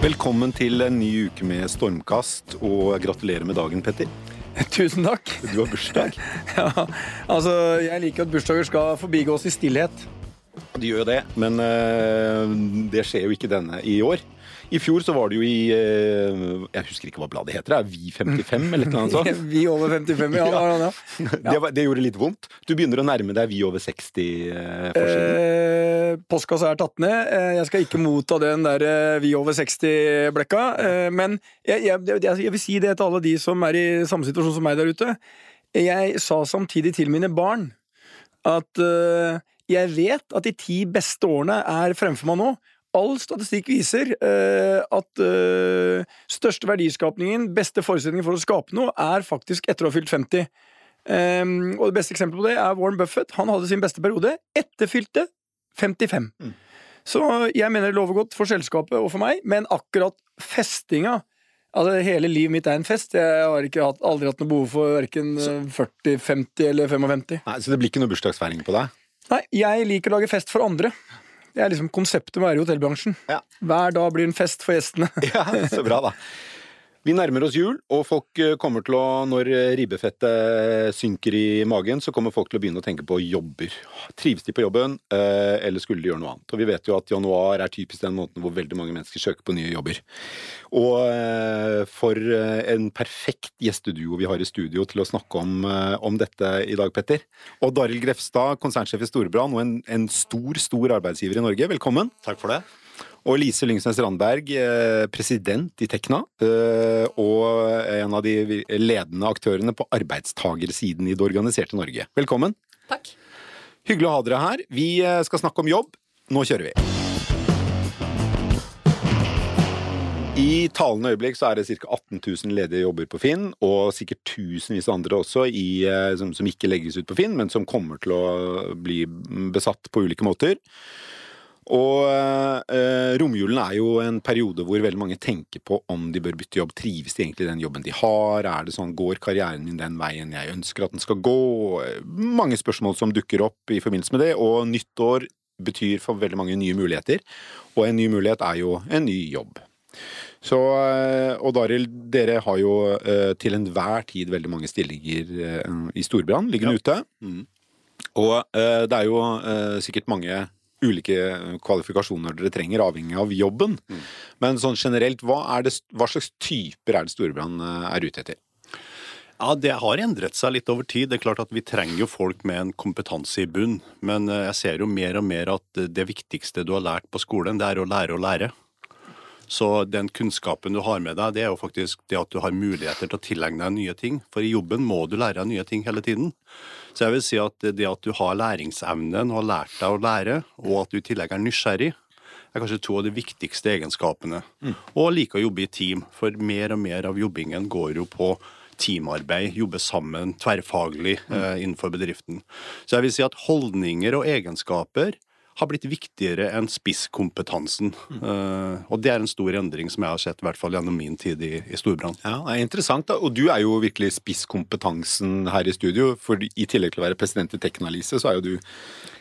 Velkommen til en ny uke med Stormkast, og gratulerer med dagen, Petter. Tusen takk. Du har bursdag. Ja, altså, jeg liker at bursdager skal forbigås i stillhet. De gjør jo det, men uh, det skjer jo ikke denne i år. I fjor så var det jo i eh, Jeg husker ikke hva bladet heter. Er Vi 55 eller noe sånt? Vi over 55, ja. ja. Det, var, det gjorde litt vondt. Du begynner å nærme deg Vi over 60-forsiden. Eh, postkassa er tatt ned. Eh, jeg skal ikke motta den der eh, Vi over 60-blekka. Eh, men jeg, jeg, jeg, jeg vil si det til alle de som er i samme situasjon som meg der ute. Jeg sa samtidig til mine barn at uh, jeg vet at de ti beste årene er fremfor meg nå. All statistikk viser eh, at eh, største verdiskapningen, beste forutsetningen for å skape noe, er faktisk etter å ha fylt 50. Ehm, og det beste eksempelet på det er Warren Buffett. Han hadde sin beste periode etter fylte 55. Mm. Så jeg mener det lover godt for selskapet og for meg, men akkurat festinga Altså, Hele livet mitt er en fest. Jeg har ikke hatt, aldri hatt noe behov for verken 40, 50 eller 55. Nei, Så det blir ikke noe bursdagsfeiring på deg? Nei, jeg liker å lage fest for andre. Det er liksom konseptet med å være i hotellbransjen. Ja. Hver dag blir en fest for gjestene. Ja, så bra, da. Vi nærmer oss jul, og folk eh, kommer til å, når ribbefettet synker i magen, så kommer folk til å begynne å tenke på jobber. Trives de på jobben, eh, eller skulle de gjøre noe annet? Og vi vet jo at januar er typisk den måneden hvor veldig mange mennesker søker på nye jobber. Og eh, for eh, en perfekt gjesteduo vi har i studio til å snakke om, eh, om dette i dag, Petter. Og Daril Grefstad, konsernsjef i Storebrand og en, en stor, stor arbeidsgiver i Norge. Velkommen. Takk for det. Og Lise Lyngsnes Randberg, eh, president i Tekna, eh, og en av de ledende aktørene på arbeidstagersiden i det organiserte Norge. Velkommen. Takk. Hyggelig å ha dere her. Vi eh, skal snakke om jobb. Nå kjører vi. I talende øyeblikk så er det ca. 18 000 ledige jobber på Finn, og sikkert tusenvis av andre også i, som, som ikke legges ut på Finn, men som kommer til å bli besatt på ulike måter. Og eh, romjulen er jo en periode hvor veldig mange tenker på om de bør bytte jobb. Trives de egentlig i den jobben de har? Er det sånn, Går karrieren min den veien jeg ønsker at den skal gå? Mange spørsmål som dukker opp i forbindelse med det. Og nyttår betyr for veldig mange nye muligheter. Og en ny mulighet er jo en ny jobb. Så, og Daril, dere har jo eh, til enhver tid veldig mange stillinger eh, i storbrann liggende Ja. ute. Mm. Og eh, det er jo eh, sikkert mange ulike kvalifikasjoner dere trenger, avhengig av jobben. Mm. Men sånn generelt, hva, er det, hva slags typer er det Storebrand eh, er ute etter? Ja, Det har endret seg litt over tid. Det er klart at Vi trenger jo folk med en kompetanse i bunn. Men eh, jeg ser jo mer og mer at det viktigste du har lært på skolen, det er å lære å lære. Så den kunnskapen du har med deg, det er jo faktisk det at du har muligheter til å tilegne deg nye ting. For i jobben må du lære deg nye ting hele tiden. Så jeg vil si at det at du har læringsevnen og har lært deg å lære, og at du i tillegg er nysgjerrig, er kanskje to av de viktigste egenskapene. Og like å jobbe i team, for mer og mer av jobbingen går jo på teamarbeid, jobbe sammen tverrfaglig eh, innenfor bedriften. Så jeg vil si at holdninger og egenskaper har blitt viktigere enn spisskompetansen. Eh, og det er en stor endring som jeg har sett i hvert fall gjennom min tid i, i Storbrann. Ja, det er interessant, da. Og du er jo virkelig spisskompetansen her i studio. For i tillegg til å være president i Teknalise, så er jo du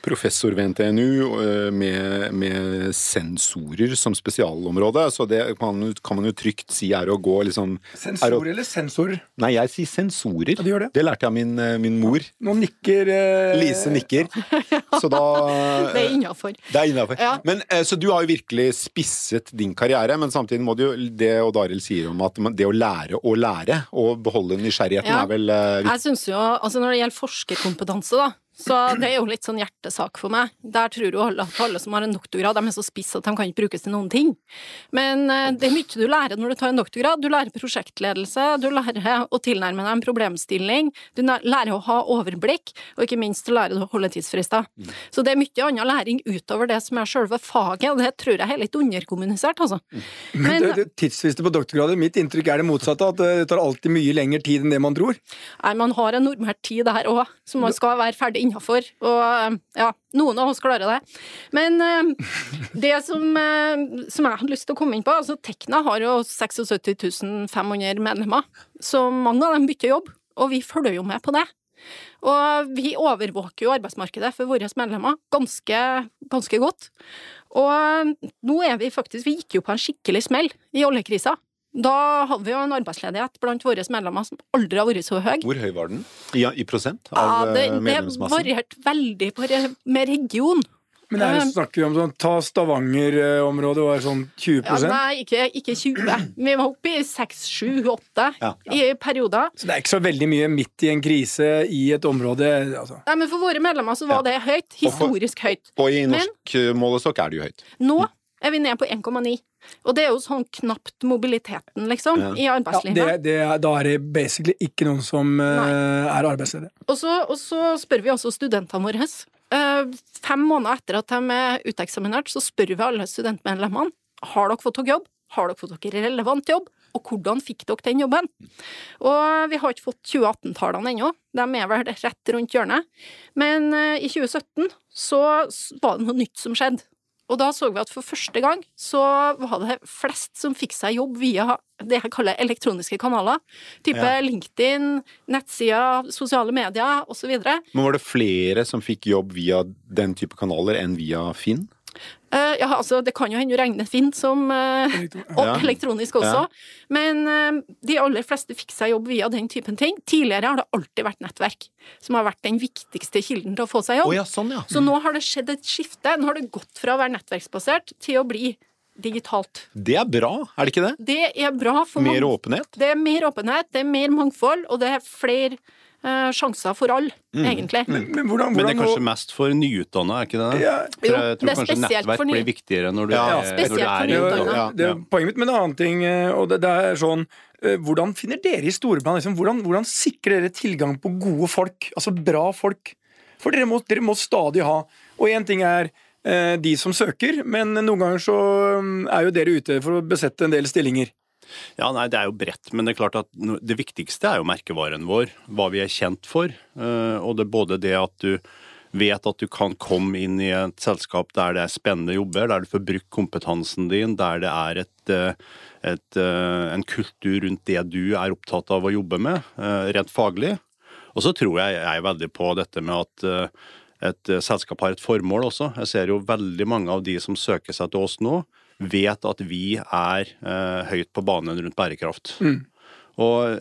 professor ved NTNU eh, med, med sensorer som spesialområde. Så det kan, man- kan man jo trygt si er å gå liksom er å, Sensor eller sensor? Nei, jeg sier sensorer. Ja, det. Det lærte jeg av min, eh, min mor. Nå nikker eh, Lise nikker. Så da Det er innafor. Det er innafor. Ja. Men, eh, så du har jo virkelig spisset din karriere, men samtidig må du jo det Odd Arild sier om at det å lære å lære og beholde nysgjerrigheten Ja. er vel eh. Jeg synes jo, altså Når det gjelder forskerkompetanse, da, så det er jo litt sånn hjertesak for meg. Der tror jo alle at alle som har en doktorgrad, de er så spisse at de kan ikke brukes til noen ting. Men eh, det er mye du lærer når du tar en doktorgrad. Du lærer prosjektledelse, du lærer å tilnærme deg en problemstilling, du lærer å ha overblikk, og ikke minst du lærer å holde tidsfrister. Så det er mye annen læring utover det som er selve faget, og det tror jeg er litt underkommunisert, altså. Men Men det, det, tidsfrister på doktorgrader, mitt inntrykk er det motsatte. At det tar alltid mye lengre tid enn det man tror. Nei, man har en normert tid der òg, som man skal være ferdig innafor. Og ja, noen av oss klarer det. Men eh, det som, eh, som jeg hadde lyst til å komme inn på altså Tekna har jo 76 500 medlemmer, så mange av dem bytter jobb. Og vi følger jo med på det. Og vi overvåker jo arbeidsmarkedet for våre medlemmer ganske, ganske godt. Og nå er vi faktisk Vi gikk jo på en skikkelig smell i oljekrisa. Da hadde vi jo en arbeidsledighet blant våre medlemmer som aldri har vært så høy. Hvor høy var den? I, i prosent Ja, av det, medlemsmassen? det varierte veldig på med region. Men er det snakker vi om sånn Ta Stavanger-området var sånn 20 Ja, nei, ikke, ikke 20. Vi var oppe i 6, 7, 8 Ja, i perioder. Så det er ikke så veldig mye midt i en krise i et område. Altså. Nei, men for våre medlemmer så var det høyt. Historisk høyt. Og i Men- norsk eh, målestokk er det jo høyt. Nå er vi nede på 1,9. Og det er jo sånn knapt mobiliteten, liksom, Ja. i Ja, arbeidslivet. det, det, er- da er det basically ikke noen som uh, er arbeidsledige. Og så, og så spør vi også studentene våre. Uh, fem måneder etter at de er uteksaminert, så spør vi alle studentmedlemmene har dere fått dere jobb. Har dere fått dere relevant jobb? Og hvordan fikk dere den jobben? Og vi har ikke fått 2018-tallene ennå, de er vel rett rundt hjørnet. Men uh, i 2017 så var det noe nytt som skjedde. Og da så vi at for første gang så var det flest som fikk seg jobb via det jeg kaller elektroniske kanaler. Type Ja. LinkedIn, nettsider, sosiale medier osv. Men var det flere som fikk jobb via den type kanaler enn via Finn? Uh, ja, altså, det kan jo hende du regner Finn som uh, og Ja. elektronisk også, men uh, de aller fleste fikk seg jobb via den typen ting. Tidligere har det alltid vært nettverk som har vært den viktigste kilden til å få seg jobb. ja, sånn, ja. Så nå har det skjedd et skifte. Nå har det gått fra å være nettverksbasert til å bli digitalt. Det er bra, er det ikke det? Det er bra for Mer åpenhet? Det er mer åpenhet, det er mer mangfold, og det er flere eh, sjanser for alle, Mm. egentlig. Men, men hvordan, Men det er kanskje mest for nyutdanna, er ikke det? Ja. For Jo, jeg tror er kanskje spesielt nettverk ny- blir viktigere når du Ja, er, når du er nyutdanna. Ja, det er poenget mitt. Men en annen ting, eh, og det, det er sånn eh, Hvordan finner dere i Storebrand liksom, hvordan, hvordan sikrer dere tilgang på gode folk? Altså bra folk? For dere må, dere må stadig ha. Og én ting er de som søker, men noen ganger så mm, er jo dere ute for å besette en del stillinger. Ja, nei, Det er jo bredt, men det er klart at det viktigste er jo merkevaren vår. Hva vi er kjent for. eh, Og det er både det at du vet at du kan komme inn i et selskap der det er spennende jobber, der du får brukt kompetansen din, der det er et, eh, et, eh, en kultur rundt det du er opptatt av å jobbe med, rent faglig. Og så tror jeg jeg er veldig på dette med at et selskap har et formål også. Jeg ser jo veldig mange av de som søker seg til oss nå, vet at vi er eh, høyt på banen rundt bærekraft. Og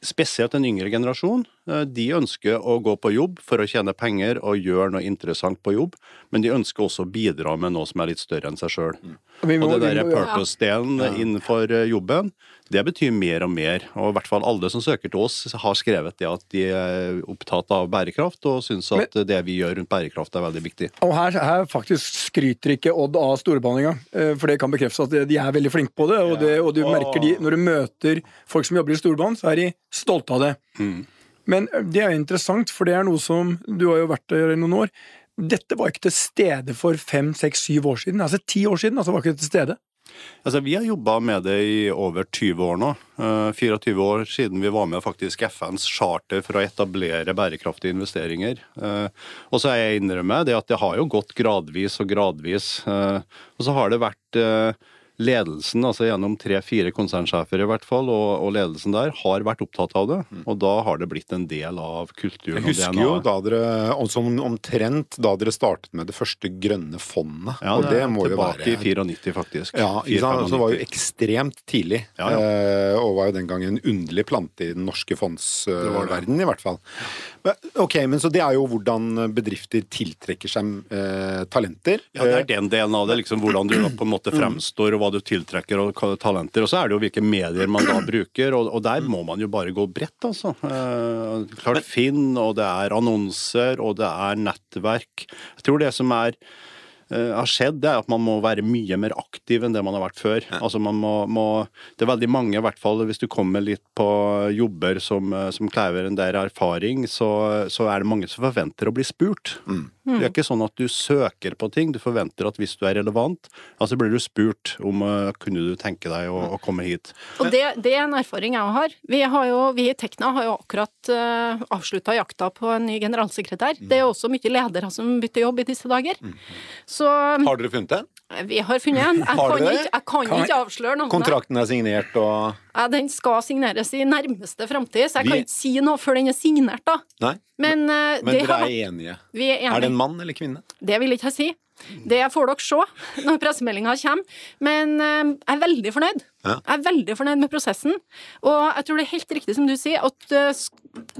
spesielt den yngre generasjon, eh, de ønsker å gå på jobb for å tjene penger og gjøre noe interessant på jobb, men de ønsker også å bidra med noe som er litt større enn seg sjøl. Mm. Og, Og det der purpose-delen innenfor eh, jobben, det betyr mer og mer. Og i hvert fall alle som søker til oss, har skrevet det at de er opptatt av bærekraft, og syns at det vi gjør rundt bærekraft er veldig viktig. Og her, her faktisk skryter ikke Odd av storebehandlinga, eh, for det kan bekreftes at de er veldig flinke på det. Og, det, og du merker de, når du møter folk som jobber i storband, så er de stolte av det. Men eh, det er interessant, for det er noe som Du har jo vært der i noen år. Dette var ikke til stede for fem, seks, syv år siden. Altså ti år siden altså var ikke til stede. Altså, Vi har jobba med det i over 20 år nå. Eh, 24 år siden vi var med faktisk FNs charter for å etablere bærekraftige investeringer. Eh, og så er jeg innrømme det at det har jo gått gradvis og gradvis. Eh, og så har det vært eh, ledelsen, altså gjennom tre-fire konsernsjefer i hvert fall, og, og ledelsen der, har vært opptatt av det. Og da har det blitt en del av kulturen. Jeg husker og jo da dere, som omtrent da dere startet med det første grønne fondet. Ja, og det må jo tilbake i 94, faktisk. Ja, ikke sant? Så det var jo ekstremt tidlig. Ja, ja. eh, Og var jo den gang en underlig plante i den norske fondsverdenen, i hvert fall. Men, ok, men Så det er jo hvordan bedrifter tiltrekker seg eh, talenter. Ja, det er den delen av det. liksom Hvordan du på en måte fremstår, og hva du tiltrekker og talenter. Og så er det jo hvilke medier man da bruker, og, og der må man jo bare gå bredt, altså. Eh, klart Finn, og det er annonser, og det er nettverk. Jeg tror det som er eh, har skjedd, det er at man må være mye mer aktiv enn det man har vært før. Altså man må, må, det er veldig mange, i hvert fall hvis du kommer litt på jobber som, eh, som krever en del erfaring, så, så er det mange som forventer å bli spurt. Det er ikke sånn at du søker på ting, du forventer at hvis du er relevant, altså blir du spurt om uh, kunne du tenke deg å, å komme hit. Og det, det er en erfaring jeg har. Vi, har jo, vi i Tekna har jo akkurat uh, avslutta jakta på en ny generalsekretær. Det er også mye ledere som bytter jobb i disse dager. Så Har dere funnet det? Vi har funnet en. Jeg kan, ikke, jeg kan Kan- ikke avsløre navnet. Kontrakten er signert og Ja, den skal signeres i nærmeste framtid, så jeg Vi- kan ikke si noe før den er signert, da. Nei, Men, eh, men det, dere har, er enige. vi er enige. Er det en mann eller kvinne? Det vil jeg ikke si. Det får dere se når pressemeldinga kommer. Men eh, jeg er veldig fornøyd. Ja. Jeg er veldig fornøyd med prosessen. Og jeg tror det er helt riktig som du sier, at eh,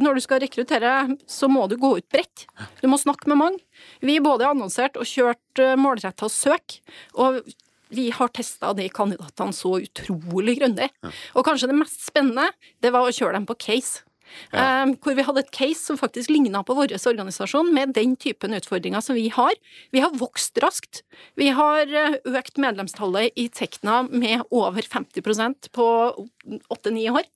når du skal rekruttere, så må du gå ut bredt. Du må snakke med mange. Vi både annonsert og kjørt uh, målretta søk. Og vi har testa de kandidatene så utrolig grundig. Og kanskje det mest spennende, det var å kjøre dem på case. Ja. Um, hvor vi hadde et case som faktisk ligna på vår organisasjon, med den typen utfordringer som vi har. Vi har vokst raskt. Vi har uh, økt medlemstallet i Tekna med over 50% på åtte-ni år.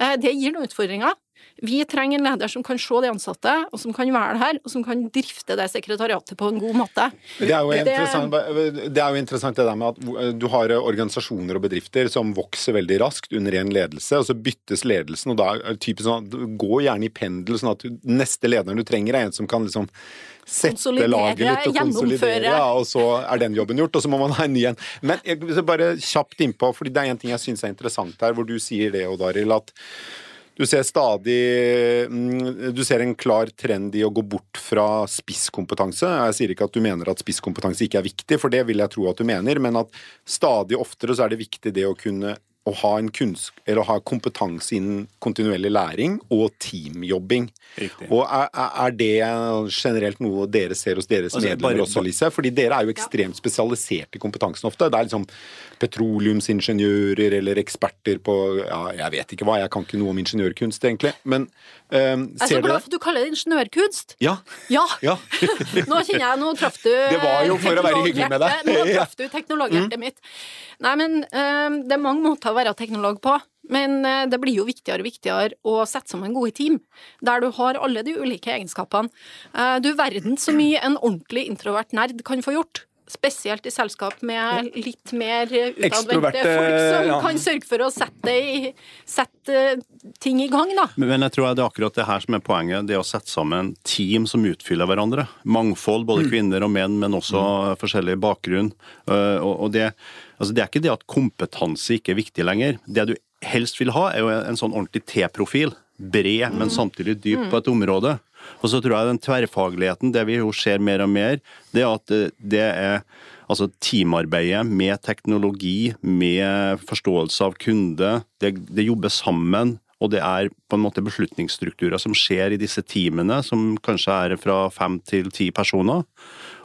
Uh, det gir noen utfordringer. Vi trenger en leder som kan se de ansatte, og som kan være her, og som kan drifte det sekretariatet på en god måte. Det er, jo interessant, det er jo interessant det der med at du har organisasjoner og bedrifter som vokser veldig raskt under én ledelse, og så byttes ledelsen, og da er det typisk sånn at gå gjerne i pendel, sånn at neste lederen du trenger er en som kan liksom sette laget litt og konsolidere, ja, og så er den jobben gjort, og så må man ha en ny en. Men jeg, bare kjapt innpå, fordi det er en ting jeg syns er interessant her, hvor du sier det, Odd Arild, at du ser stadig mm, Du ser en klar trend i å gå bort fra spisskompetanse. Jeg sier ikke at du mener at spisskompetanse ikke er viktig, for det vil jeg tro at du mener, men at stadig oftere så er det viktig det å kunne å ha, en kunns eller å ha kompetanse innen kontinuerlig læring og teamjobbing. Riktig. Og er, er det generelt noe dere ser hos deres Altså, medlemmer bare- også, Lise? Fordi dere er jo ekstremt spesialisert i kompetansen ofte. Det er liksom petroleumsingeniører eller eksperter på ja, jeg vet ikke hva, jeg kan ikke noe om ingeniørkunst, egentlig. Men øhm, Jeg er så glad for at du kaller det ingeniørkunst. Ja. Ja! ja. Nå kjenner jeg, nå traff du Det var jo for å være hyggelig med deg. Nå traff du teknologhjertet mitt. Nei, men eh, det er mange måter å være teknolog på. Men uh, det blir jo viktigere og viktigere å sette sammen gode team, der du har alle de ulike egenskapene. Uh, du verden så mye en ordentlig introvert nerd kan få gjort. Spesielt i selskap med litt mer utadvendte folk som ja. kan sørge for å sette, i, sette ting i gang, da. Men jeg tror det er akkurat det her som er poenget. Det å sette sammen team som utfyller hverandre. Mangfold, både kvinner og menn, men også forskjellig bakgrunn. Uh, Og og det, altså det er ikke det at kompetanse ikke er viktig lenger. Det du helst vil ha, er jo en sånn ordentlig T-profil. Bred, men samtidig dyp på et område. Og så tror jeg den tverrfagligheten, det vi jo ser mer og mer, det er at eh, det er Altså teamarbeidet med teknologi, med forståelse av kunde, det, det jobber sammen. Og det er på en måte beslutningsstrukturer som skjer i disse teamene, som kanskje er fra fem til ti personer.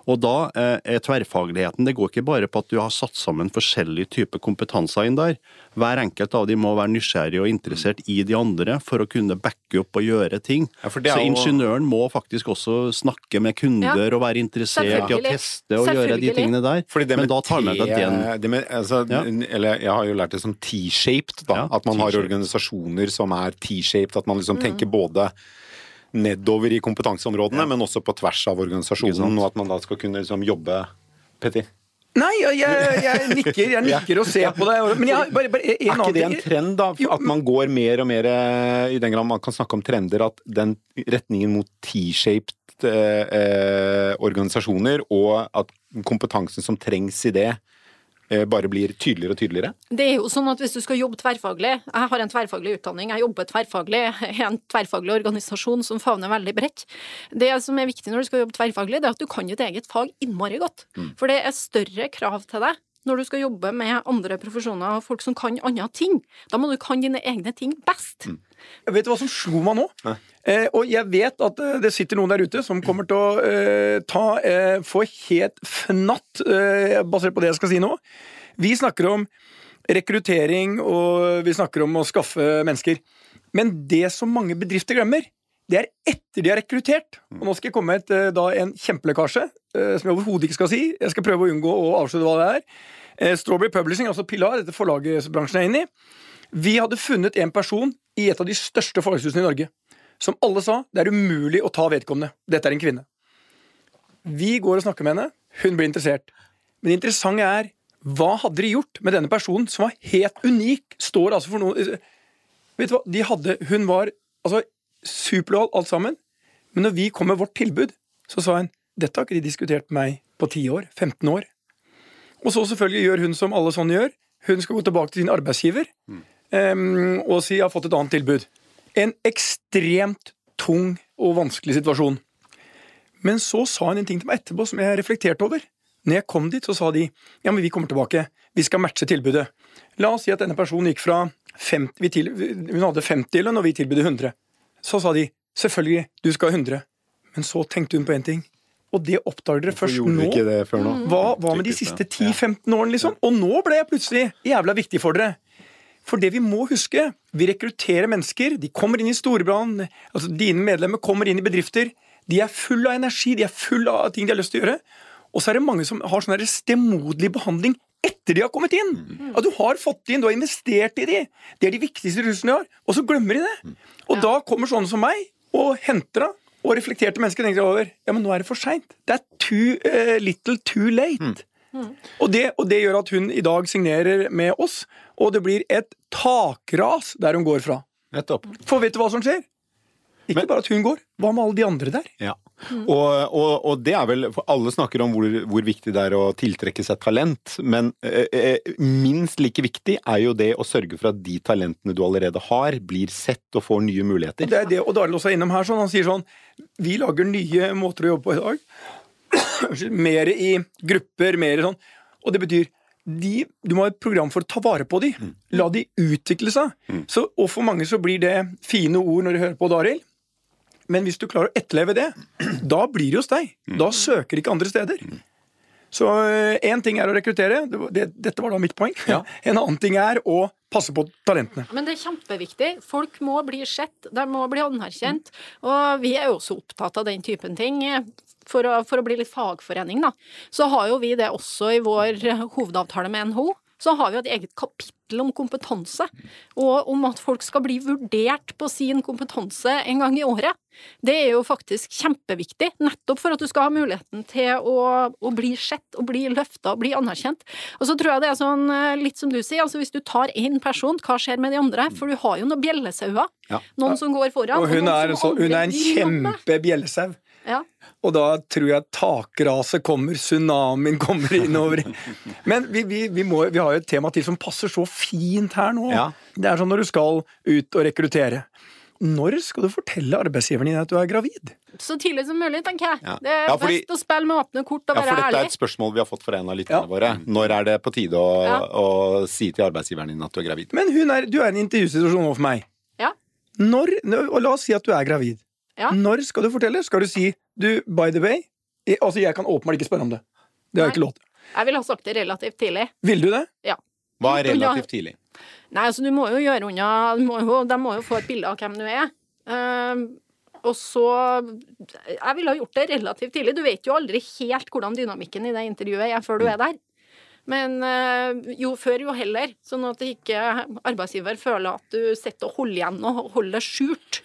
Og da eh, er tverrfagligheten Det går ikke bare på at du har satt sammen forskjellige typer kompetanser inn der. Hver enkelt av de må være nysgjerrig og interessert i de andre for å kunne backe opp og gjøre ting. Ja, for det er Så ingeniøren må faktisk også snakke med kunder Ja. og være interessert i å teste og gjøre de tingene der. Fordi det Men da tar man deg den det med, altså, Ja. Eller jeg har jo lært det som T-shaped, da. Ja, at man har organisasjoner som er T-shaped. At man liksom Mm. tenker både nedover i kompetanseområdene, Ja. men også på tvers av organisasjonen. Og at man da skal kunne liksom jobbe Petty. Nei, jeg, jeg, jeg nikker jeg nikker og ser på det. Men jeg bare, bare en er annen ikke det en trend, da? At man går mer og mer, eh, i den grad man kan snakke om trender, at den retningen mot T-shaped eh, eh, organisasjoner, og at kompetansen som trengs i det, eh, bare blir tydeligere og tydeligere? Det er jo sånn at hvis du skal jobbe tverrfaglig Jeg har en tverrfaglig utdanning, jeg jobber tverrfaglig i en tverrfaglig organisasjon som favner veldig bredt. Det som er viktig når du skal jobbe tverrfaglig, det er at du kan ditt eget fag innmari godt. For det er større krav til deg når du skal jobbe med andre profesjoner og folk som kan andre ting. Da må du kan dine egne ting best. Jeg vet du hva som slo meg nå? Eh, og jeg vet at eh, det sitter noen der ute som kommer til å eh, ta eh, få helt fnatt eh, basert på det jeg skal si nå. Vi snakker om rekruttering, og vi snakker om å skaffe mennesker. Men det som mange bedrifter glemmer, det er etter de har rekruttert. Og nå skal jeg komme med et, eh, da, en kjempelekkasje, som jeg overhodet ikke skal si. Jeg skal prøve å unngå å avsløre hva det er. Strawberry Publishing, altså Pilar, dette forlagsbransjen er inne i. Vi hadde funnet en person i et av de største forlagshusene i Norge som alle sa det er umulig å ta vedkommende. Dette er en kvinne. Vi går og snakker med henne. Hun blir interessert. Men det interessante er hva hadde de gjort med denne personen som var helt unik? Står altså for noe Vet du hva? De hadde, hun var altså superlojal alt sammen. Men når vi kom med vårt tilbud, så sa hun dette har ikke de diskutert med meg på 10 år, 15 år. Og så selvfølgelig gjør hun som alle sånne gjør. Hun skal gå tilbake til sin arbeidsgiver em, og si 'jeg har fått et annet tilbud'. En ekstremt tung og vanskelig situasjon. Men så sa hun en ting til meg etterpå som jeg reflekterte over. Når jeg kom dit, så sa de ja, men vi kommer tilbake. Vi skal matche tilbudet. La oss si at denne personen gikk fra 50, vi til, Hun hadde 50 i lønn, og vi tilbød 100. Så sa de selvfølgelig, du skal ha 100. Men så tenkte hun på én ting. Og det oppdager dere først nå. nå? Hva, hva med de siste 10-15 årene, liksom? Og nå ble jeg plutselig jævla viktig for dere. For det vi må huske, vi rekrutterer mennesker, de kommer inn i storbrann. altså dine medlemmer kommer inn i bedrifter, de er full av energi, de er full av ting de har lyst til å gjøre. Og så er det mange som har sånn der stemoderlig behandling etter de har kommet inn. At du har fått inn, du har investert i de. Det er de viktigste ressursene de har. Og så glemmer de det. Og da kommer sånne som meg og henter av. Og reflekterte mennesker tenker over ja, men nå er det for seint. Det er too uh, little too late. Og, det, og det gjør at hun i dag signerer med oss, og det blir et takras der hun går fra. Nettopp. For vet du hva som skjer? Ikke bare at hun går. Hva med alle de andre der? Ja. Og, og, og det er vel for Alle snakker om hvor, hvor viktig det er å tiltrekke seg talent, men eh, eh, minst like viktig er jo det å sørge for at de talentene du allerede har, blir sett og får nye muligheter. Og det er det og Daril også er innom her. Sånn, han sier sånn Vi lager nye måter å jobbe på i dag. Mer i grupper, mer sånn. Og det betyr de, du må ha et program for å ta vare på de. La de utvikle seg. Så, og for mange så blir det fine ord når de hører på Daril. Men hvis du klarer å etterleve det, da blir det hos deg. Da søker ikke andre steder. Så én ting er å rekruttere, det, det, dette var da mitt poeng. Ja. En annen ting er å passe på talentene. Men det er kjempeviktig. Folk må bli sett, de må bli anerkjent. Og vi er jo også opptatt av den typen ting. For å, for å bli litt fagforening, da. Så har jo vi det også i vår hovedavtale med NHO. Så har vi et eget kapittel om kompetanse, og om at folk skal bli vurdert på sin kompetanse en gang i året. Det er jo faktisk kjempeviktig, nettopp for at du skal ha muligheten til å, å bli sett og bli løfta og bli anerkjent. Og så tror jeg det er sånn, eh, litt som du sier, altså hvis du tar én person, hva skjer med de andre? For du har jo noen bjellesauer. Ja. Noen som går foran, Og hun og er, sånn- hun er en kjempebjellesau. Ja. Og da tror jeg takraset kommer, tsunamien kommer innover. Men vi, vi, vi, må, vi har jo et tema til som passer så fint her nå. Ja. Det er sånn når du skal ut og rekruttere. Når skal du fortelle arbeidsgiveren din at du er gravid? Så tidlig som mulig, tenker jeg. Ja. Det er Ja, fordi- best å spille med åpne kort og Ja, for dette er et spørsmål vi har fått fra en av lytterne Ja. våre. Når er det på tide å, Ja. å si til arbeidsgiveren din at du er gravid? Men hun er, du er i en intervjusituasjon overfor meg. Ja. Når, og la oss si at du er gravid. Ja. Når skal du fortelle? Skal du si du, by the way jeg, Altså, jeg kan åpenbart ikke spørre om det. Det har jeg ikke lov til. Jeg ville ha sagt det relativt tidlig. Vil du det? Ja. Hva er relativt tidlig? Nei, altså du må jo gjøre unna du må jo, De må jo få et bilde av hvem du er. Uh, og så Jeg ville ha gjort det relativt tidlig. Du vet jo aldri helt hvordan dynamikken i det intervjuet er før du er der. Men eh, jo før, jo heller. Sånn at ikke arbeidsgiver føler at du sitter og holder igjen og holder det skjult.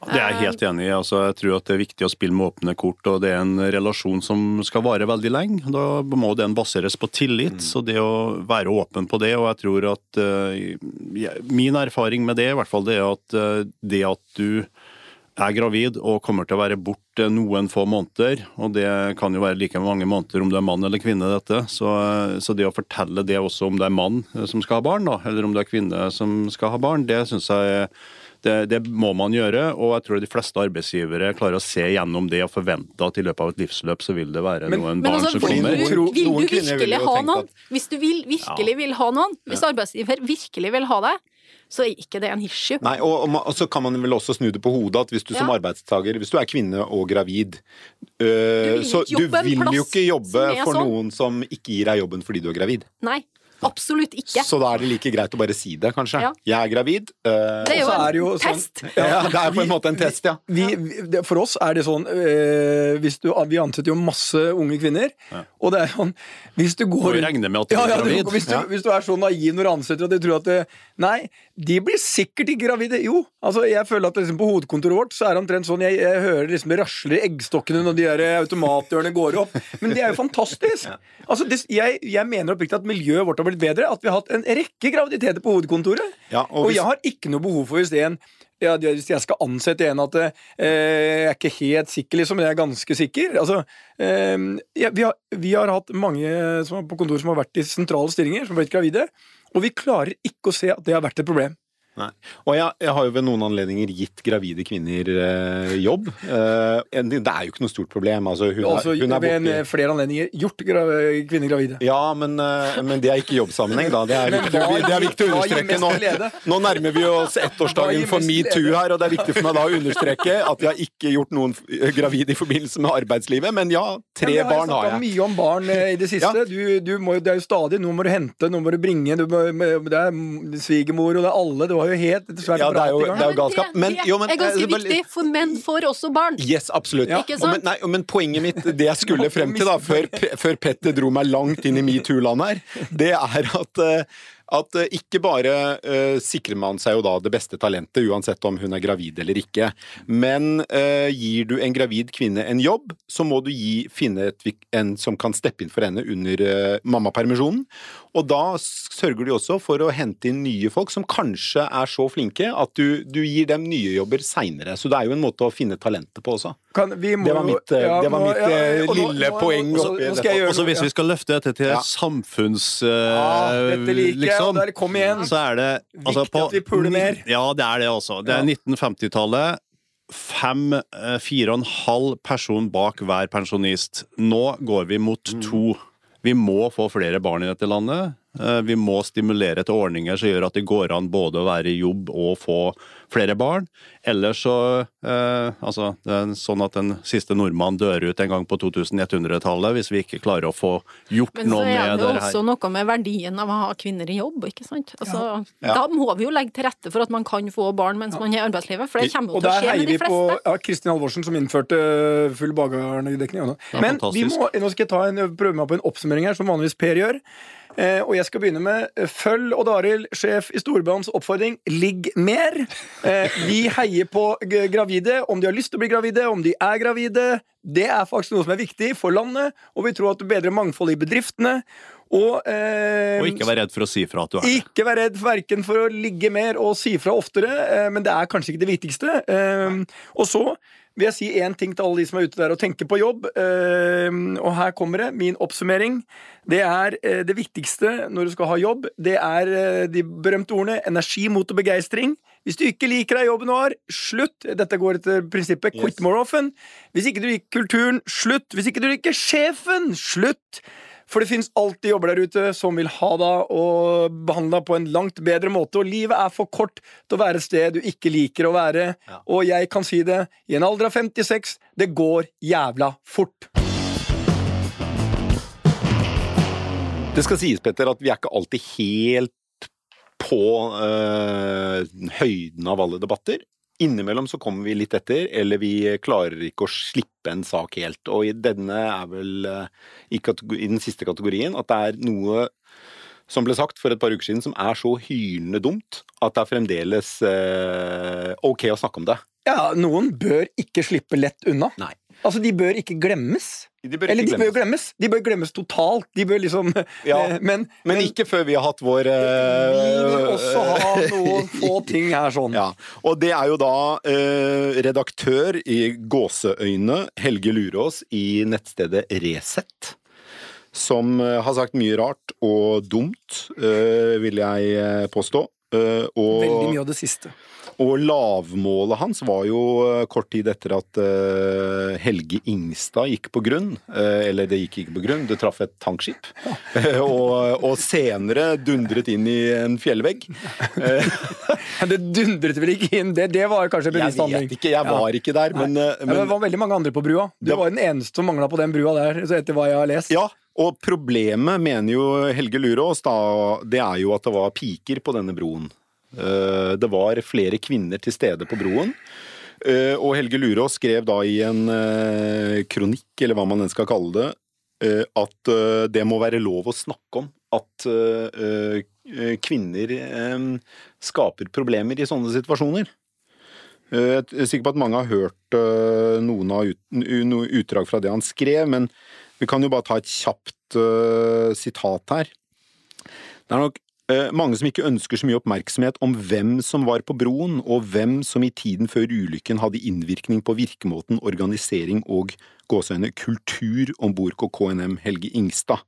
Det er jeg helt enig i. Altså, jeg tror at det er viktig å spille med åpne kort, og det er en relasjon som skal vare veldig lenge. Da må den baseres på tillit, så det å være åpen på det, og jeg tror at uh, Min erfaring med det, i hvert fall, det er at uh, det at du er gravid og kommer til å være borte noen få måneder, og det kan jo være like mange måneder om du er mann eller kvinne, dette, så, så det å fortelle det også om det er mann som skal ha barn, da, eller om det er kvinne som skal ha barn, det syns jeg det, det må man gjøre, og jeg tror de fleste arbeidsgivere klarer å se gjennom det og forvente at i løpet av et livsløp så vil det være Men- noen Men barn altså, som vil kommer. du, Tror- vil du vil virkelig ha noen? Hvis du vil, virkelig vil ha noen, hvis arbeidsgiver virkelig vil ha deg, så er ikke det en issue. Nei, og, og, og så kan man vel også snu det på hodet at hvis du som arbeidstaker, hvis du er kvinne og gravid, øh, du så du vil jo ikke jobbe for sånn. noen som ikke gir deg jobben fordi du er gravid. Nei, absolutt ikke. Så da er det like greit å bare si det, kanskje. Ja. Jeg er gravid. Uh, Det er jo en er jo test. sånn- test. ja, det er på en måte en test, ja. vi, vi, for oss er det sånn øh, hvis du, Vi ansetter jo masse unge kvinner, og det er sånn Hvis du går Du regner med at du ja, er ja, du, gravid. hvis, du, Ja. hvis du er så naiv når du ansetter at du tror at det, Nei, de blir sikkert ikke gravide. Jo, altså jeg føler at liksom, på hovedkontoret vårt så er det omtrent sånn Jeg, jeg hører liksom det rasler i eggstokkene når de der automatdørene går opp. Men det er jo fantastisk! Altså, det, jeg, jeg mener oppriktig at miljøet vårt har blitt bedre at vi har hatt en rekke graviditeter på hovedkontoret. Ja, og, hvis- jeg har ikke noe behov for hvis en ja, hvis jeg skal ansette en at eh, jeg er ikke helt sikker, liksom, men jeg er ganske sikker. Altså, eh, ja, vi, har, vi har hatt mange som på kontoret som har vært i sentrale stillinger, som har blitt gravide, og vi klarer ikke å se at det har vært et problem. Nei. Og jeg, jeg har jo ved noen anledninger gitt gravide kvinner eh, jobb. Eh, det er jo ikke noe stort problem. Altså, hun, Altså, er, hun er ved en, eh, flere anledninger gjort gra kvinner gravide. Ja, men, eh, men det er ikke jobbsammenheng, da. Det er Men viktig, det er viktig å understreke. Nå, nå nærmer vi oss ettårsdagen for metoo her, og det er viktig for meg da å understreke at jeg har ikke gjort noen gravid i forbindelse med arbeidslivet. Men ja, tre men har barn har jeg. mye om barn eh, i det siste. Ja. Du, du må, det er jo stadig Nå må du hente, nå må du bringe du må, Det er svigermor, og det er alle. Det var jo helt svært Ja, det er jo- det er jo galskap. Men- jo, men- er ganske eh, viktig, for menn får også barn. Yes, absolutt. Ja. Ikke Og Men, nei, men poenget mitt, det jeg skulle frem til da, før, før Petter dro meg langt inn i metoo-land her, det er at, eh, at eh, ikke bare uh, sikrer man seg jo da det beste talentet, uansett om hun er gravid eller ikke, men uh, gir du en gravid kvinne en jobb, så må du gi, finne et, en som kan steppe inn for henne under uh, mammapermisjonen. Og da sørger de også for å hente inn nye folk som kanskje er så flinke at du, du gir dem nye jobber seinere. Så det er jo en måte å finne talentet på også. Kan, vi må Det var mitt, ja, det var mitt, ja, og nå- lille nå- poeng oppi Og så hvis vi skal løfte dette til Ja. samfunns... Uh, Ja, dette liker jeg, liksom, og der kom igjen. så er det altså, Viktig at vi puler mer. Ja, det er det også. Det er Ja. 1950-tallet. Fem, eh, fire og en halv person bak hver pensjonist. Nå går vi mot to. Mm. Vi må få flere barn i dette landet. Eh, Vi må stimulere til ordninger som gjør at det går an både å være i jobb og få flere barn. Ellers så eh, Altså, det er sånn at den siste nordmann dør ut en gang på 2100-tallet hvis vi ikke klarer å få gjort Men så noe er med det jo det også noe med verdien av å ha kvinner i jobb, ikke sant. Altså, Ja. Da må vi jo legge til rette for at man kan få barn mens man er i arbeidslivet, for det kommer jo Og til å skje heier med de vi på ja, Kristin Halvorsen, som innførte full og Ja, sånn. Men vi må, nå skal jeg ta en, prøve meg på en oppsummering her, som vanligvis Per gjør. Eh, og jeg skal begynne med eh, Følg Odd Arild, sjef i Storbranns oppfordring. Ligg mer! Eh, vi heier på gravide, om de har lyst til å bli gravide, om de er gravide. Det er faktisk noe som er viktig for landet, og vi tror at det bedrer mangfoldet i bedriftene. Og, eh, Og ikke være redd for å si fra at du er det. ikke vær redd verken for å ligge mer og si fra oftere, eh, men det er kanskje ikke det viktigste. Eh, Og så vil jeg si én ting til alle de som er ute der og tenker på jobb. eh, Og her kommer det. Min oppsummering. Det er eh, det viktigste når du skal ha jobb. Det er eh, de berømte ordene energi, mot og begeistring. Hvis du ikke liker deg jobben du har, slutt. Dette går etter prinsippet Yes. quit more often. Hvis ikke du liker kulturen, slutt. Hvis ikke du liker sjefen, slutt. For det fins alltid jobber der ute som vil ha deg og behandle deg på en langt bedre måte. Og livet er for kort til å være et sted du ikke liker å være. Ja. Og jeg kan si det, i en alder av 56, det går jævla fort. Det skal sies, Petter, at vi er ikke alltid helt på øh, høyden av alle debatter. Innimellom så kommer vi litt etter, eller vi klarer ikke å slippe en sak helt. Og i denne er vel eh, i, i den siste kategorien at det er noe som ble sagt for et par uker siden som er så hylende dumt at det er fremdeles eh, ok å snakke om det. Ja, noen bør ikke slippe lett unna. Nei. Altså, de bør ikke glemmes. De bør Eller ikke de bør glemmes. glemmes. De bør glemmes totalt. De bør liksom Ja, men, Men, Men ikke før vi har hatt vår eh, vi vil også ha noen få ting her sånn. Ja, og det er jo da eh, redaktør i Gåseøyne, Helge Lurås, i nettstedet Resett, som eh, har sagt mye rart og dumt, eh, vil jeg eh, påstå. Eh, og, Veldig mye av det siste. Og lavmålet hans var jo eh, kort tid etter at eh, Helge Ingstad gikk på grunn. Eh, eller det gikk ikke på grunn, det traff et tankskip. og, og senere dundret inn i en fjellvegg. Det dundret vel ikke inn? Det, det var kanskje Jeg bevisst handling. vet ikke, jeg var ikke der, men, men, det var veldig mange andre på brua. Du var den eneste som mangla på den brua der, så etter hva jeg har lest. Ja, og problemet, mener jo Helge Lurås, da, det er jo at det var piker på denne broen. Eh, Det var flere kvinner til stede på broen. Eh, Og Helge Lurås skrev da i en eh, kronikk, eller hva man enn skal kalle det, at det må være lov å snakke om at kvinner skaper problemer i sånne situasjoner. Jeg er sikker på at mange har hørt noen av utdrag fra det han skrev, men vi kan jo bare ta et kjapt sitat her. Det er nok mange som ikke ønsker så mye oppmerksomhet om hvem som var på broen, og hvem som i tiden før ulykken hadde innvirkning på virkemåten, organisering og gåseøyne kultur om bord på KNM Helge Ingstad.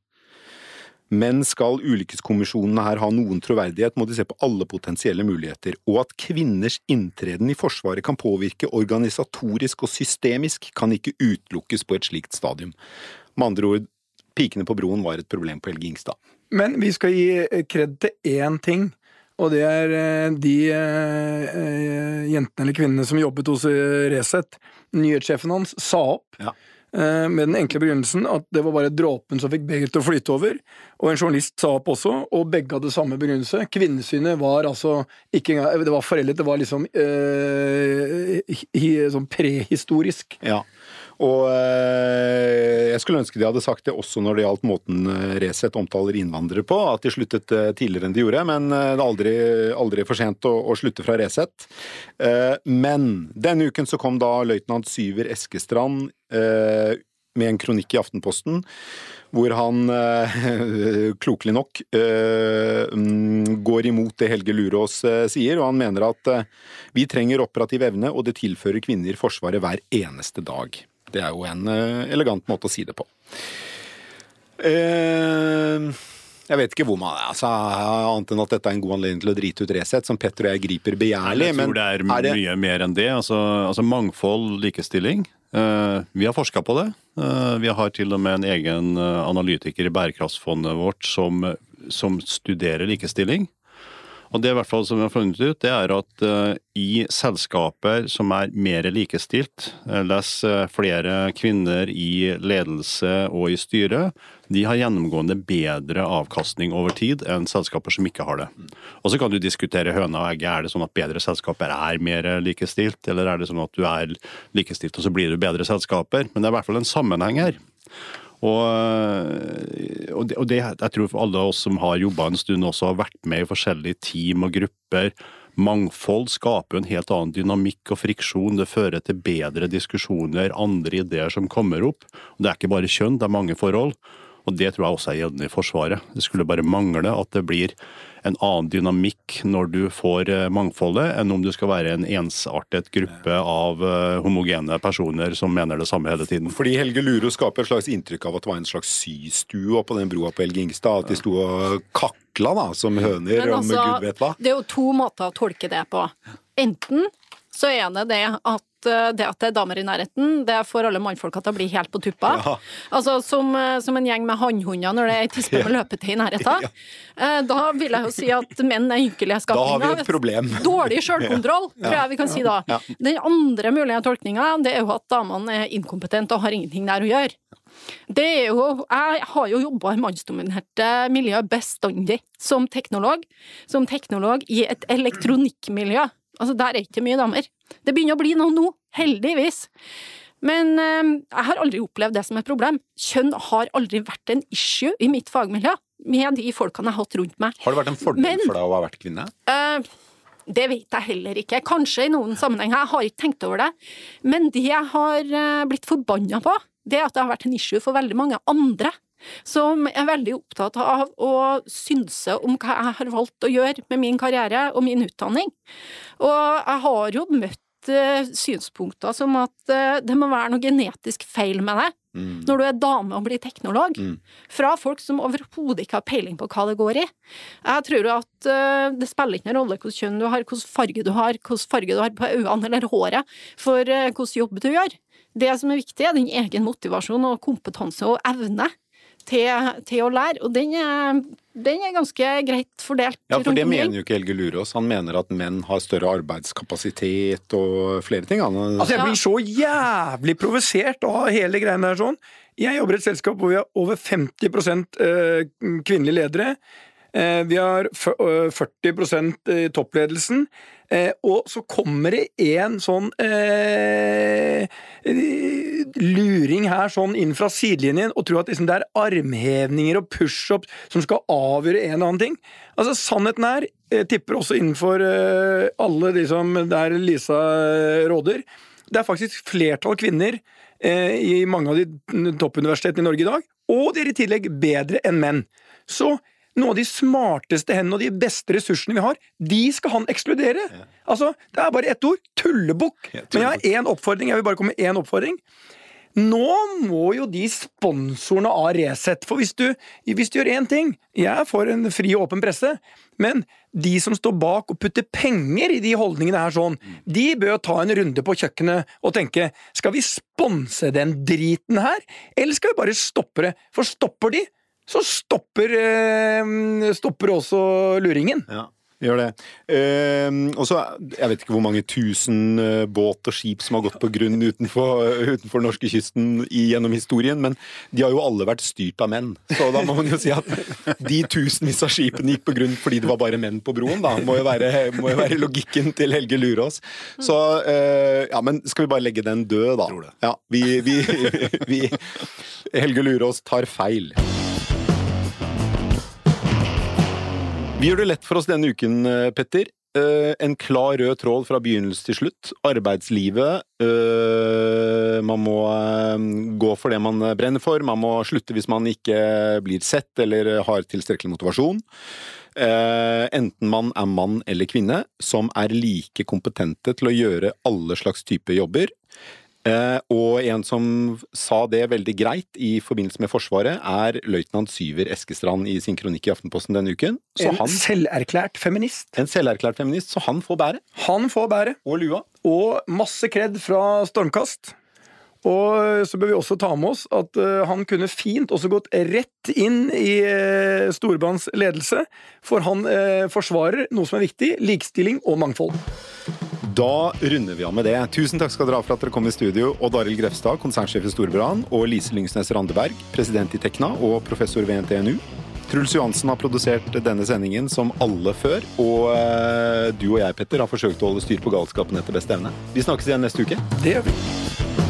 Men skal ulykkeskommisjonene her ha noen troverdighet, må de se på alle potensielle muligheter, og at kvinners inntreden i Forsvaret kan påvirke organisatorisk og systemisk, kan ikke utelukkes på et slikt stadium. Med andre ord, pikene på broen var et problem på Helge Ingstad. Men vi skal gi kred til én ting. Og det er eh, de eh, eh, jentene eller kvinnene som jobbet hos eh, Resett. Nyhetssjefen hans sa opp Ja. eh, med den enkle begrunnelsen at det var bare dråpen som fikk begeret til å flyte over. Og en journalist sa opp også, og begge hadde samme begrunnelse. Kvinnesynet var altså ikke engang Det var foreldet, det var liksom eh, hi, hi- sånn prehistorisk. Ja. Og eh, jeg skulle ønske de hadde sagt det også når det gjaldt måten eh, Resett omtaler innvandrere på, at de sluttet eh, tidligere enn de gjorde, men det er aldri, aldri for sent å, å slutte fra Resett. Men denne uken så kom da løytnant Syver Eskestrand med en kronikk i Aftenposten, hvor han klokelig nok mm, går imot det Helge Lurås sier, og han mener at vi trenger operativ evne, og det tilfører kvinner Forsvaret hver eneste dag. Det er jo en eh, elegant måte å si det på. Eh, jeg vet ikke hvor man er, altså, annet enn at dette er en god anledning til å drite ut Resett, som Petter og jeg griper begjærlig. Jeg tror det er, er det- mye mer enn det. Altså, altså mangfold, likestilling. Eh, vi har forska på det. Vi har til og med en egen analytiker i bærekraftsfondet vårt som, som studerer likestilling. Og det i hvert fall som vi har funnet ut, det er at uh, i selskaper som er mer likestilt, uh, les eh, flere kvinner i ledelse og i styre, de har gjennomgående bedre avkastning over tid enn selskaper som ikke har det. Og så kan du diskutere høna og egget. Er det sånn at bedre selskaper er mer likestilt, eller er det sånn at du er likestilt og så blir du bedre selskaper? Men det er i hvert fall en sammenheng her. Og, og, det, og det, jeg tror for alle oss som har jobba en stund også har vært med i forskjellige team og grupper. Mangfold skaper en helt annen dynamikk og friksjon. Det fører til bedre diskusjoner, andre ideer som kommer opp. Og det er ikke bare kjønn, det er mange forhold. Og det tror jeg også er gjeldende i Forsvaret. Det skulle bare mangle at det blir en annen dynamikk når du får eh, mangfoldet, enn om du skal være en ensartet gruppe av eh, homogene personer som mener det samme hele tiden. Fordi Helge Luro skaper et slags inntrykk av at det var en slags systue på den broa på Helge Ingstad. At de sto og kakla da, som høner altså, om gud vet hva. Det er jo to måter å tolke det på. Enten så er det det at eh, det at det er damer i nærheten, det får alle mannfolka til å bli helt på tuppa. Ja. Altså som, eh, som en gjeng med hannhunder når det er ei tispe med løpetid i nærheten. Ja. Da vil jeg jo si at menn er ynkelige Da har vi et problem. Dårlig sjølkontroll, tror jeg vi kan si da. Ja. Den andre mulige tolkninga, det er jo at damene er inkompetente og har ingenting der å gjøre. Det er jo, jeg har jo jobba i mannsdominerte miljø bestandig, som teknolog. Som teknolog i et elektronikkmiljø. Altså, der er ikke mye damer. Det begynner å bli noe nå, heldigvis. Men eh, jeg har aldri opplevd det som et problem. Kjønn har aldri vært en issue i mitt fagmiljø, med de folkene jeg har hatt rundt meg. Har det vært en fordel Men- for deg å ha vært kvinne? Eh, det vet jeg heller ikke. Kanskje i noen sammenhenger. Jeg har ikke tenkt over det. Men det jeg har eh, blitt forbanna på, det er at det har vært en issue for veldig mange andre. Som er veldig opptatt av å synse om hva jeg har valgt å gjøre med min karriere og min utdanning. Og jeg har jo møtt eh, synspunkter som at eh, det må være noe genetisk feil med deg Mm. når du er dame og blir teknolog. Mm. Fra folk som overhodet ikke har peiling på hva det går i. Jeg tror at eh, det spiller ikke noen rolle hvilket kjønn du har, hvilken farge du har, hvilken farge du har på øynene eller håret, for hvilken jobb du gjør. Det som er viktig, er din egen motivasjon og kompetanse og evne til, til å lære, og den er, den er ganske greit fordelt Ja, for det mener jo ikke Helge Lurås. Han mener at menn har større arbeidskapasitet og flere ting. Han, Altså, jeg blir så jævlig provosert av hele greiene der sånn. Jeg jobber i et selskap hvor vi har over 50 eh, kvinnelige ledere. Eh, Vi har øh, 40% i toppledelsen. Eh, Og så kommer det en sånn eh, luring her sånn inn fra sidelinjen og tror at liksom det er armhevninger og pushups som skal avgjøre en eller annen ting. Altså Sannheten er, tipper også innenfor eh, alle de som der Lisa eh, råder, det er faktisk flertall kvinner eh, i mange av de toppuniversitetene i Norge i dag, og de er i tillegg bedre enn menn. Så noen av de smarteste hendene og de beste ressursene vi har, de skal han ekskludere! Altså, Det er bare ett ord tullebukk! Ja, Men jeg har én oppfordring. Jeg vil bare komme med én oppfordring. Nå må jo de sponsorene av Resett For hvis du, hvis du gjør én ting Jeg er for en fri og åpen presse, men de som står bak og putter penger i de holdningene her sånn, de bør ta en runde på kjøkkenet og tenke skal vi sponse den driten her, eller skal vi bare stoppe det? For stopper de, så stopper, eh, stopper også luringen. Ja, gjør det. Ehm, og så, Jeg vet ikke hvor mange tusen eh, båt og skip som har gått på grunn utenfor, utenfor norskekysten i- gjennom historien, men de har jo alle vært styrt av menn. Så da må man jo si at de tusenvis av skipene gikk på grunn fordi det var bare menn på broen, da. Må jo være, må jo være logikken til Helge Lurås. Så eh, Ja, men skal vi bare legge den død, da? Tror det. Ja, vi, vi, vi Helge Lurås tar feil. Vi gjør det lett for oss denne uken, eh, Petter. Uh, en klar rød tråd fra begynnelse til slutt. Arbeidslivet. Uh, man må uh, gå for det man brenner for. Man må slutte hvis man ikke blir sett eller har tilstrekkelig motivasjon. Enten man er mann eller kvinne, som er like kompetente til å gjøre alle slags typer jobber. Eh, og en som sa det veldig greit i forbindelse med Forsvaret, er løytnant Syver Eskestrand i sin kronikk i Aftenposten denne uken. Så En han, selverklært feminist. en selverklært feminist, så han får bære. Han får bære. Og lua. Og masse kred fra Stormkast. Og så bør vi også ta med oss at eh, han kunne fint også gått rett inn i uh, Storbrands ledelse, for han eh, forsvarer noe som er viktig, likestilling og mangfold. Da runder vi av med det. Tusen takk skal dere ha for at dere kom i studio. Odd Arild Grefstad, konsernsjef i Storbrann, og Lise Lyngsnes Randeberg, president i Tekna og professor ved NTNU. Truls Johansen har produsert denne sendingen som alle før, og eh, du og jeg, Petter, har forsøkt å holde styr på galskapen etter beste evne. Vi snakkes igjen neste uke. Det gjør vi.